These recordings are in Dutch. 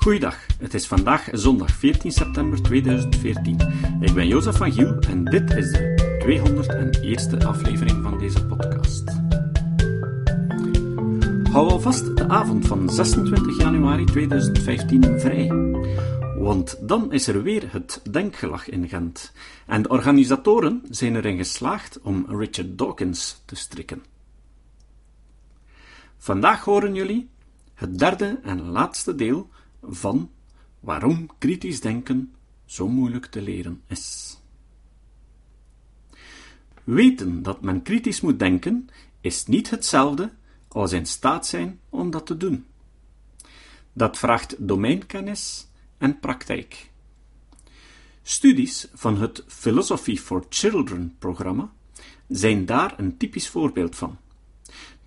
Goeiedag, het is vandaag zondag 14 september 2014. Ik ben Jozef van Giel en dit is de 201ste aflevering van deze podcast. Hou alvast de avond van 26 januari 2015 vrij. Want dan is er weer het Denkgelag in Gent. En de organisatoren zijn erin geslaagd om Richard Dawkins te strikken. Vandaag horen jullie het derde en laatste deel van waarom kritisch denken zo moeilijk te leren is. Weten dat men kritisch moet denken is niet hetzelfde als in staat zijn om dat te doen. Dat vraagt domeinkennis en praktijk. Studies van het Philosophy for Children programma zijn daar een typisch voorbeeld van.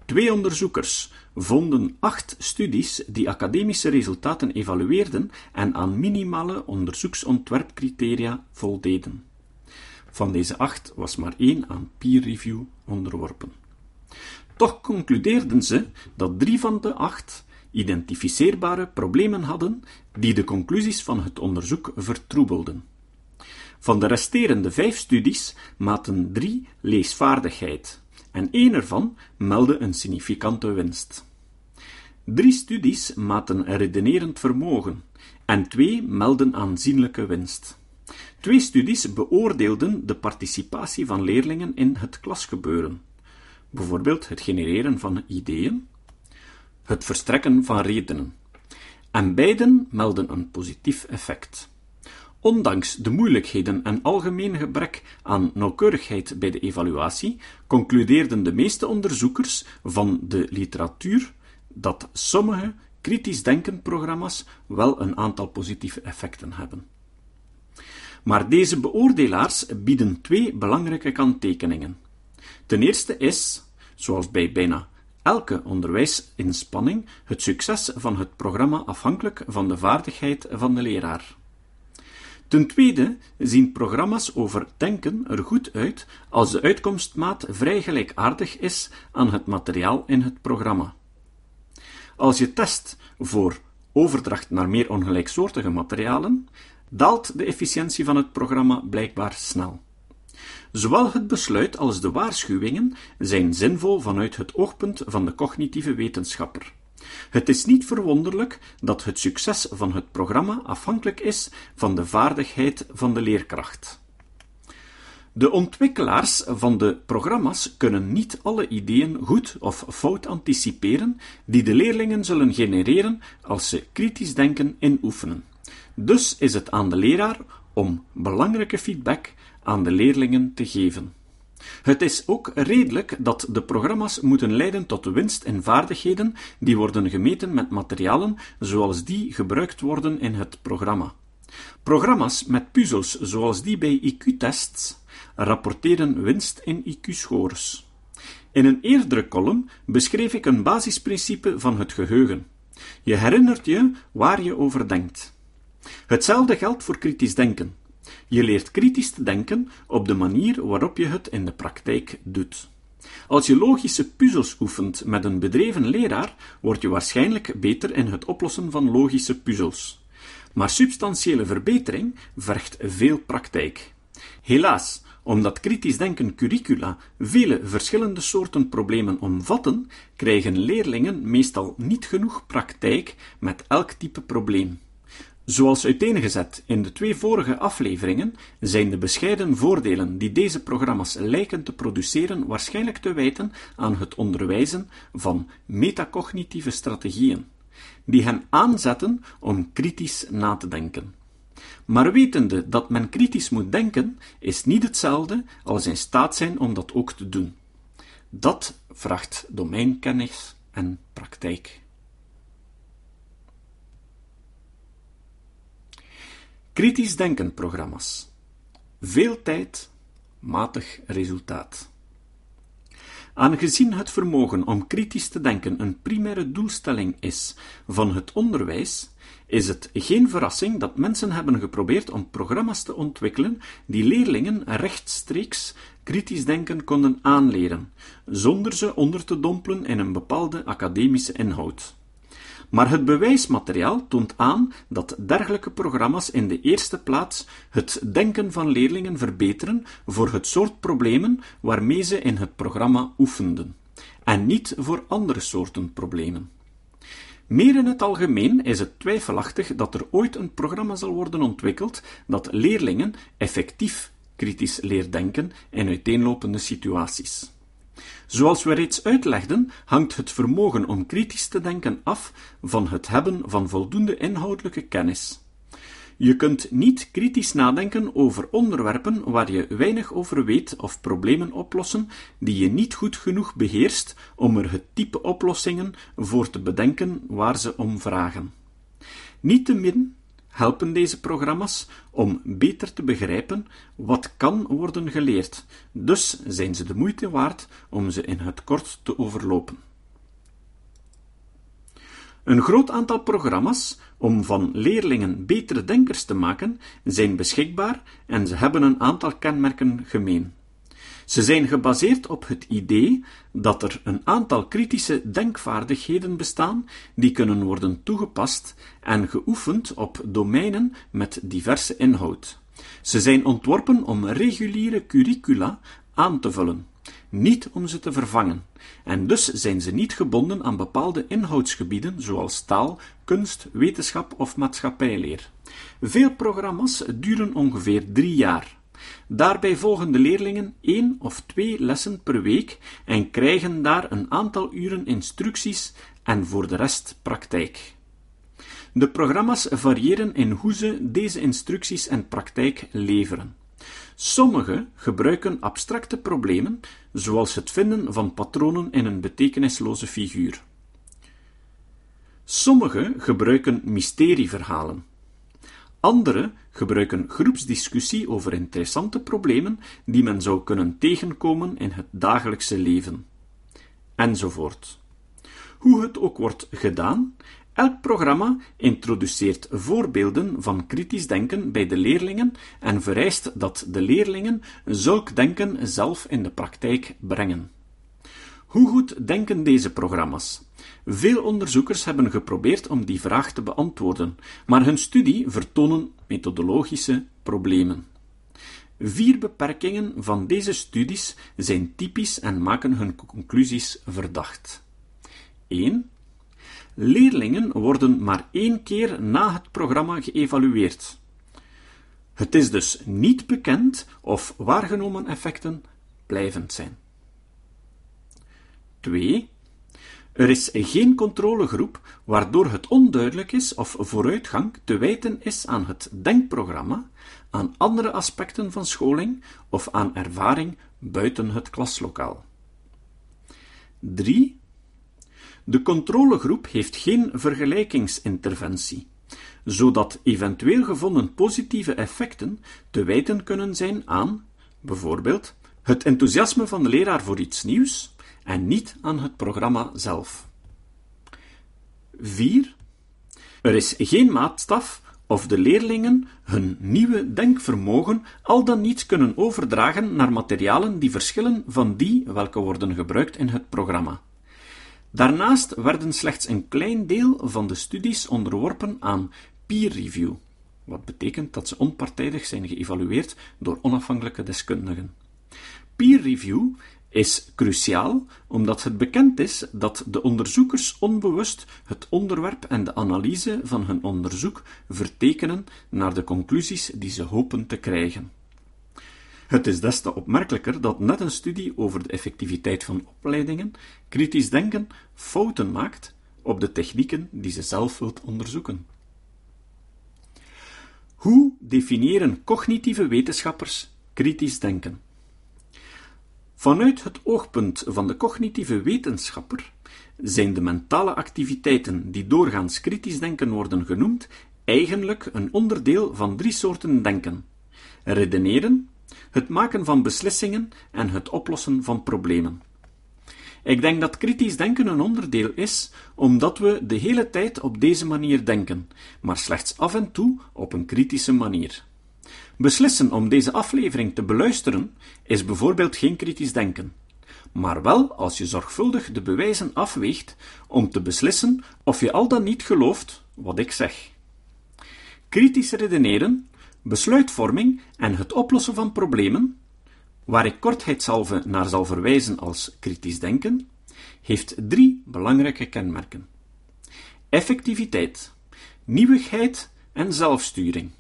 Twee onderzoekers vonden acht studies die academische resultaten evalueerden en aan minimale onderzoeksontwerpcriteria voldeden. Van deze acht was maar één aan peer review onderworpen. Toch concludeerden ze dat drie van de acht identificeerbare problemen hadden die de conclusies van het onderzoek vertroebelden. Van de resterende vijf studies maten drie leesvaardigheid, en één ervan meldde een significante winst. Drie studies maten redenerend vermogen en twee melden aanzienlijke winst. Twee studies beoordeelden de participatie van leerlingen in het klasgebeuren, bijvoorbeeld het genereren van ideeën, het verstrekken van redenen, en beiden melden een positief effect. Ondanks de moeilijkheden en algemeen gebrek aan nauwkeurigheid bij de evaluatie, concludeerden de meeste onderzoekers van de literatuur dat sommige kritisch denken programma's wel een aantal positieve effecten hebben. Maar deze beoordelaars bieden twee belangrijke kanttekeningen. Ten eerste is, zoals bij bijna elke onderwijsinspanning, het succes van het programma afhankelijk van de vaardigheid van de leraar. Ten tweede zien programma's over denken er goed uit als de uitkomstmaat vrij gelijkaardig is aan het materiaal in het programma. Als je test voor overdracht naar meer ongelijksoortige materialen, daalt de efficiëntie van het programma blijkbaar snel. Zowel het besluit als de waarschuwingen zijn zinvol vanuit het oogpunt van de cognitieve wetenschapper. Het is niet verwonderlijk dat het succes van het programma afhankelijk is van de vaardigheid van de leerkracht. De ontwikkelaars van de programma's kunnen niet alle ideeën goed of fout anticiperen die de leerlingen zullen genereren als ze kritisch denken inoefenen. Dus is het aan de leraar om belangrijke feedback aan de leerlingen te geven. Het is ook redelijk dat de programma's moeten leiden tot winst in vaardigheden die worden gemeten met materialen zoals die gebruikt worden in het programma. Programma's met puzzels zoals die bij IQ-tests rapporteren winst in IQ-scores. In een eerdere column beschreef ik een basisprincipe van het geheugen. Je herinnert je waar je over denkt. Hetzelfde geldt voor kritisch denken. Je leert kritisch te denken op de manier waarop je het in de praktijk doet. Als je logische puzzels oefent met een bedreven leraar, word je waarschijnlijk beter in het oplossen van logische puzzels. Maar substantiële verbetering vergt veel praktijk. Helaas, omdat kritisch denken curricula vele verschillende soorten problemen omvatten, krijgen leerlingen meestal niet genoeg praktijk met elk type probleem. Zoals uiteengezet in de twee vorige afleveringen, zijn de bescheiden voordelen die deze programma's lijken te produceren waarschijnlijk te wijten aan het onderwijzen van metacognitieve strategieën, die hen aanzetten om kritisch na te denken. Maar wetende dat men kritisch moet denken, is niet hetzelfde als in staat zijn om dat ook te doen. Dat vraagt domeinkennis en praktijk. Kritisch denken programma's. Veel tijd, matig resultaat. Aangezien het vermogen om kritisch te denken een primaire doelstelling is van het onderwijs, is het geen verrassing dat mensen hebben geprobeerd om programma's te ontwikkelen die leerlingen rechtstreeks kritisch denken konden aanleren, zonder ze onder te dompelen in een bepaalde academische inhoud. Maar het bewijsmateriaal toont aan dat dergelijke programma's in de eerste plaats het denken van leerlingen verbeteren voor het soort problemen waarmee ze in het programma oefenden, en niet voor andere soorten problemen. Meer in het algemeen is het twijfelachtig dat er ooit een programma zal worden ontwikkeld dat leerlingen effectief kritisch leert denken in uiteenlopende situaties. Zoals we reeds uitlegden, hangt het vermogen om kritisch te denken af van het hebben van voldoende inhoudelijke kennis. Je kunt niet kritisch nadenken over onderwerpen waar je weinig over weet of problemen oplossen die je niet goed genoeg beheerst om er het type oplossingen voor te bedenken waar ze om vragen. Niettemin helpen deze programma's om beter te begrijpen wat kan worden geleerd, dus zijn ze de moeite waard om ze in het kort te overlopen. Een groot aantal programma's om van leerlingen betere denkers te maken zijn beschikbaar en ze hebben een aantal kenmerken gemeen. Ze zijn gebaseerd op het idee dat er een aantal kritische denkvaardigheden bestaan die kunnen worden toegepast en geoefend op domeinen met diverse inhoud. Ze zijn ontworpen om reguliere curricula aan te vullen, niet om ze te vervangen, en dus zijn ze niet gebonden aan bepaalde inhoudsgebieden zoals taal, kunst, wetenschap of maatschappijleer. Veel programma's duren ongeveer drie jaar. Daarbij volgen de leerlingen één of twee lessen per week en krijgen daar een aantal uren instructies en voor de rest praktijk. De programma's variëren in hoe ze deze instructies en praktijk leveren. Sommige gebruiken abstracte problemen, zoals het vinden van patronen in een betekenisloze figuur. Sommige gebruiken mysterieverhalen. Andere gebruiken groepsdiscussie over interessante problemen die men zou kunnen tegenkomen in het dagelijkse leven. Enzovoort. Hoe het ook wordt gedaan, elk programma introduceert voorbeelden van kritisch denken bij de leerlingen en vereist dat de leerlingen zulk denken zelf in de praktijk brengen. Hoe goed denken deze programma's? Veel onderzoekers hebben geprobeerd om die vraag te beantwoorden, maar hun studie vertonen methodologische problemen. Vier beperkingen van deze studies zijn typisch en maken hun conclusies verdacht. 1. Leerlingen worden maar één keer na het programma geëvalueerd. Het is dus niet bekend of waargenomen effecten blijvend zijn. 2. Er is geen controlegroep, waardoor het onduidelijk is of vooruitgang te wijten is aan het denkprogramma, aan andere aspecten van scholing of aan ervaring buiten het klaslokaal. 3. De controlegroep heeft geen vergelijkingsinterventie, zodat eventueel gevonden positieve effecten te wijten kunnen zijn aan, bijvoorbeeld, het enthousiasme van de leraar voor iets nieuws, en niet aan het programma zelf. 4. Er is geen maatstaf of de leerlingen hun nieuwe denkvermogen al dan niet kunnen overdragen naar materialen die verschillen van die welke worden gebruikt in het programma. Daarnaast werden slechts een klein deel van de studies onderworpen aan peer review, wat betekent dat ze onpartijdig zijn geëvalueerd door onafhankelijke deskundigen. Peer review is cruciaal omdat het bekend is dat de onderzoekers onbewust het onderwerp en de analyse van hun onderzoek vertekenen naar de conclusies die ze hopen te krijgen. Het is des te opmerkelijker dat net een studie over de effectiviteit van opleidingen kritisch denken fouten maakt op de technieken die ze zelf wilt onderzoeken. Hoe definiëren cognitieve wetenschappers kritisch denken? Vanuit het oogpunt van de cognitieve wetenschapper zijn de mentale activiteiten die doorgaans kritisch denken worden genoemd, eigenlijk een onderdeel van drie soorten denken: redeneren, het maken van beslissingen en het oplossen van problemen. Ik denk dat kritisch denken een onderdeel is, omdat we de hele tijd op deze manier denken, maar slechts af en toe op een kritische manier. Beslissen om deze aflevering te beluisteren is bijvoorbeeld geen kritisch denken. maar wel als je zorgvuldig de bewijzen afweegt om te beslissen of je al dan niet gelooft wat ik zeg. Kritisch redeneren, besluitvorming en het oplossen van problemen, waar ik kortheidshalve naar zal verwijzen als kritisch denken, heeft drie belangrijke kenmerken: effectiviteit, nieuwigheid en zelfsturing.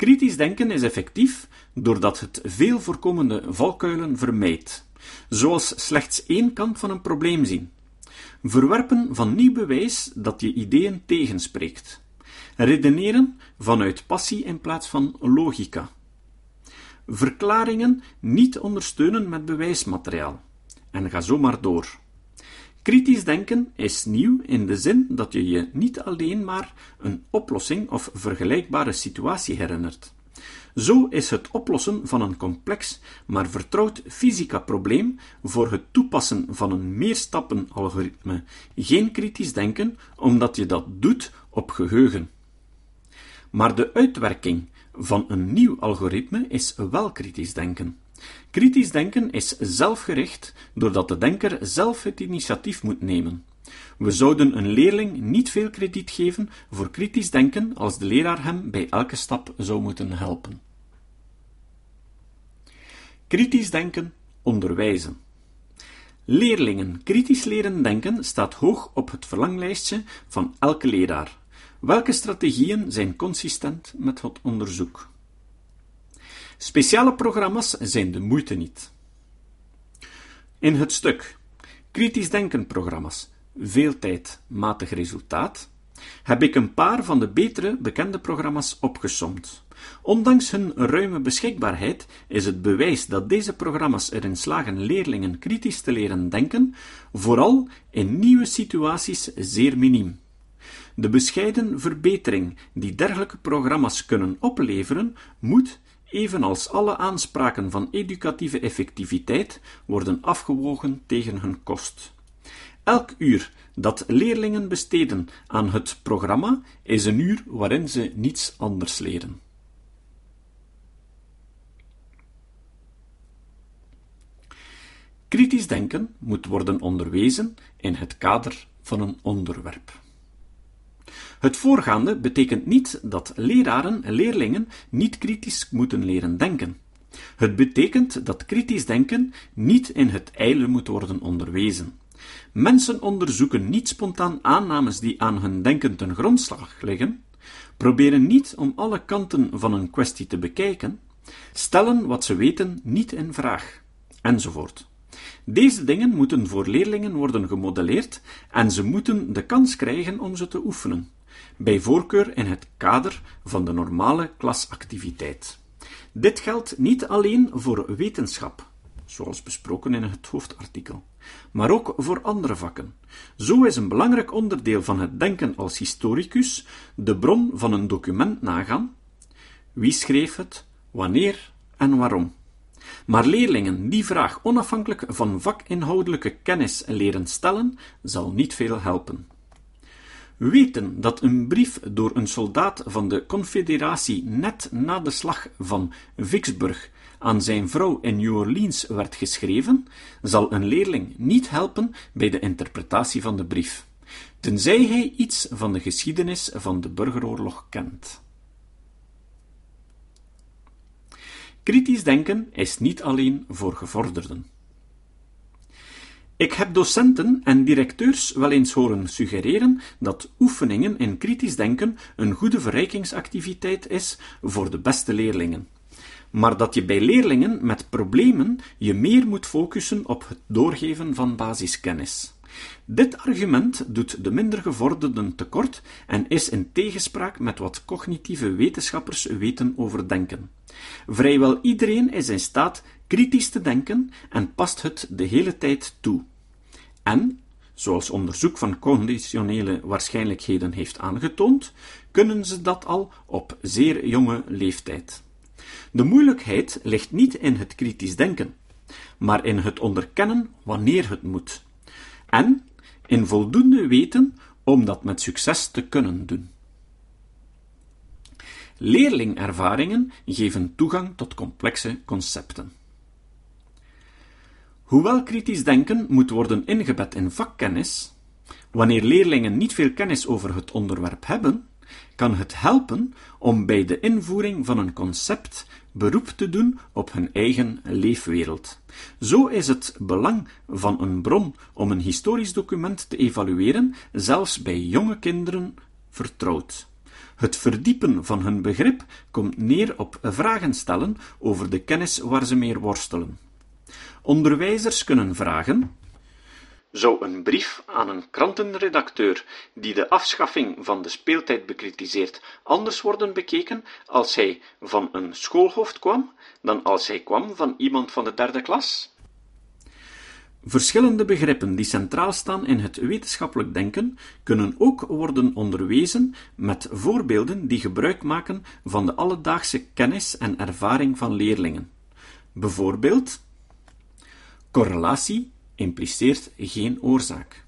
Kritisch denken is effectief doordat het veel voorkomende valkuilen vermijdt, zoals slechts één kant van een probleem zien, verwerpen van nieuw bewijs dat je ideeën tegenspreekt, redeneren vanuit passie in plaats van logica, verklaringen niet ondersteunen met bewijsmateriaal, en ga zo maar door. Kritisch denken is nieuw in de zin dat je je niet alleen maar een oplossing of vergelijkbare situatie herinnert. Zo is het oplossen van een complex, maar vertrouwd fysica-probleem voor het toepassen van een meerstappen-algoritme geen kritisch denken, omdat je dat doet op geheugen. Maar de uitwerking van een nieuw algoritme is wel kritisch denken. Kritisch denken is zelfgericht, doordat de denker zelf het initiatief moet nemen. We zouden een leerling niet veel krediet geven voor kritisch denken als de leraar hem bij elke stap zou moeten helpen. Kritisch denken onderwijzen. Leerlingen kritisch leren denken staat hoog op het verlanglijstje van elke leraar. Welke strategieën zijn consistent met het onderzoek? Speciale programma's zijn de moeite niet. In het stuk Kritisch denken programma's, veel tijd, matig resultaat, heb ik een paar van de betere bekende programma's opgesomd. Ondanks hun ruime beschikbaarheid is het bewijs dat deze programma's erin slagen leerlingen kritisch te leren denken, vooral in nieuwe situaties zeer miniem. De bescheiden verbetering die dergelijke programma's kunnen opleveren, moet, evenals alle aanspraken van educatieve effectiviteit, worden afgewogen tegen hun kost. Elk uur dat leerlingen besteden aan het programma is een uur waarin ze niets anders leren. Kritisch denken moet worden onderwezen in het kader van een onderwerp. Het voorgaande betekent niet dat leraren en leerlingen niet kritisch moeten leren denken. Het betekent dat kritisch denken niet in het ijle moet worden onderwezen. Mensen onderzoeken niet spontaan aannames die aan hun denken ten grondslag liggen, proberen niet om alle kanten van een kwestie te bekijken, stellen wat ze weten niet in vraag, enzovoort. Deze dingen moeten voor leerlingen worden gemodelleerd en ze moeten de kans krijgen om ze te oefenen, bij voorkeur in het kader van de normale klasactiviteit. Dit geldt niet alleen voor wetenschap, zoals besproken in het hoofdartikel, maar ook voor andere vakken. Zo is een belangrijk onderdeel van het denken als historicus de bron van een document nagaan. Wie schreef het, wanneer en waarom? Maar leerlingen die vraag onafhankelijk van vakinhoudelijke kennis leren stellen, zal niet veel helpen. Weten dat een brief door een soldaat van de Confederatie net na de slag van Vicksburg aan zijn vrouw in New Orleans werd geschreven, zal een leerling niet helpen bij de interpretatie van de brief, tenzij hij iets van de geschiedenis van de burgeroorlog kent. Kritisch denken is niet alleen voor gevorderden. Ik heb docenten en directeurs wel eens horen suggereren dat oefeningen in kritisch denken een goede verrijkingsactiviteit is voor de beste leerlingen, maar dat je bij leerlingen met problemen je meer moet focussen op het doorgeven van basiskennis. Dit argument doet de minder gevorderden tekort en is in tegenspraak met wat cognitieve wetenschappers weten over denken. Vrijwel iedereen is in staat kritisch te denken en past het de hele tijd toe. En, zoals onderzoek van conditionele waarschijnlijkheden heeft aangetoond, kunnen ze dat al op zeer jonge leeftijd. De moeilijkheid ligt niet in het kritisch denken, maar in het onderkennen wanneer het moet, en in voldoende weten om dat met succes te kunnen doen. Leerlingervaringen geven toegang tot complexe concepten. Hoewel kritisch denken moet worden ingebed in vakkennis, wanneer leerlingen niet veel kennis over het onderwerp hebben, kan het helpen om bij de invoering van een concept beroep te doen op hun eigen leefwereld. Zo is het belang van een bron om een historisch document te evalueren zelfs bij jonge kinderen vertrouwd. Het verdiepen van hun begrip komt neer op vragen stellen over de kennis waar ze mee worstelen. Onderwijzers kunnen vragen: zou een brief aan een krantenredacteur die de afschaffing van de speeltijd bekritiseert anders worden bekeken als hij van een schoolhoofd kwam dan als hij kwam van iemand van de derde klas? Verschillende begrippen die centraal staan in het wetenschappelijk denken kunnen ook worden onderwezen met voorbeelden die gebruik maken van de alledaagse kennis en ervaring van leerlingen. Bijvoorbeeld correlatie impliceert geen oorzaak.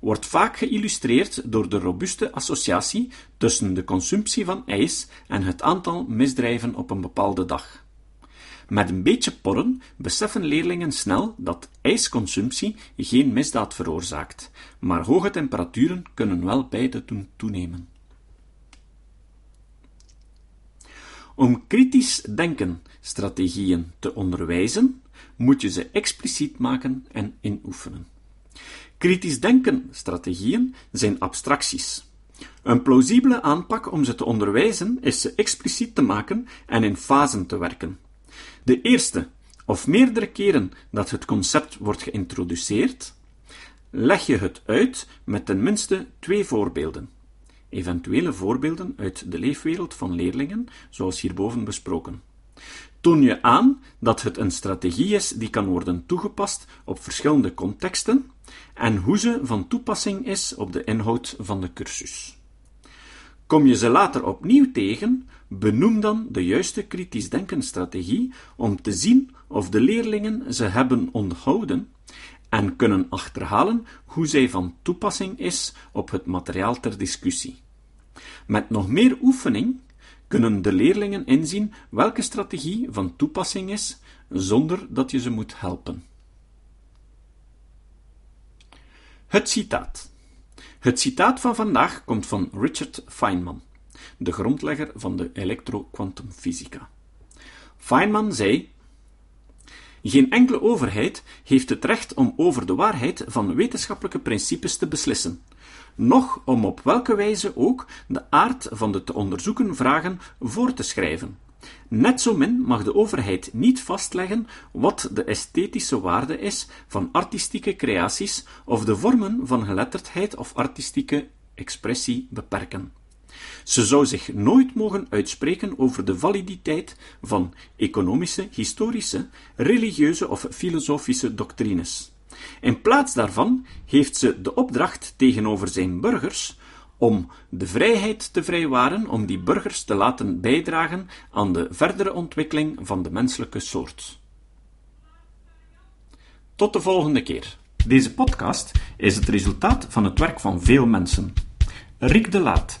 Wordt vaak geïllustreerd door de robuuste associatie tussen de consumptie van ijs en het aantal misdrijven op een bepaalde dag. Met een beetje porren beseffen leerlingen snel dat ijsconsumptie geen misdaad veroorzaakt, maar hoge temperaturen kunnen wel beide doen toenemen. Om kritisch denken strategieën te onderwijzen, moet je ze expliciet maken en inoefenen. Kritisch denken strategieën zijn abstracties. Een plausibele aanpak om ze te onderwijzen is ze expliciet te maken en in fasen te werken. De eerste of meerdere keren dat het concept wordt geïntroduceerd, leg je het uit met ten minste twee voorbeelden. Eventuele voorbeelden uit de leefwereld van leerlingen, zoals hierboven besproken toon je aan dat het een strategie is die kan worden toegepast op verschillende contexten en hoe ze van toepassing is op de inhoud van de cursus. Kom je ze later opnieuw tegen, benoem dan de juiste kritisch denken strategie om te zien of de leerlingen ze hebben onthouden en kunnen achterhalen hoe zij van toepassing is op het materiaal ter discussie. Met nog meer oefening kunnen de leerlingen inzien welke strategie van toepassing is, zonder dat je ze moet helpen. Het citaat. Het citaat van vandaag komt van Richard Feynman, de grondlegger van de elektrokwantumfysica. Feynman zei: Geen enkele overheid heeft het recht om over de waarheid van wetenschappelijke principes te beslissen noch om op welke wijze ook de aard van de te onderzoeken vragen voor te schrijven. Net zo min mag de overheid niet vastleggen wat de esthetische waarde is van artistieke creaties of de vormen van geletterdheid of artistieke expressie beperken. Ze zou zich nooit mogen uitspreken over de validiteit van economische, historische, religieuze of filosofische doctrines. In plaats daarvan heeft ze de opdracht tegenover zijn burgers om de vrijheid te vrijwaren om die burgers te laten bijdragen aan de verdere ontwikkeling van de menselijke soort. Tot de volgende keer. Deze podcast is het resultaat van het werk van veel mensen. Rick de Laat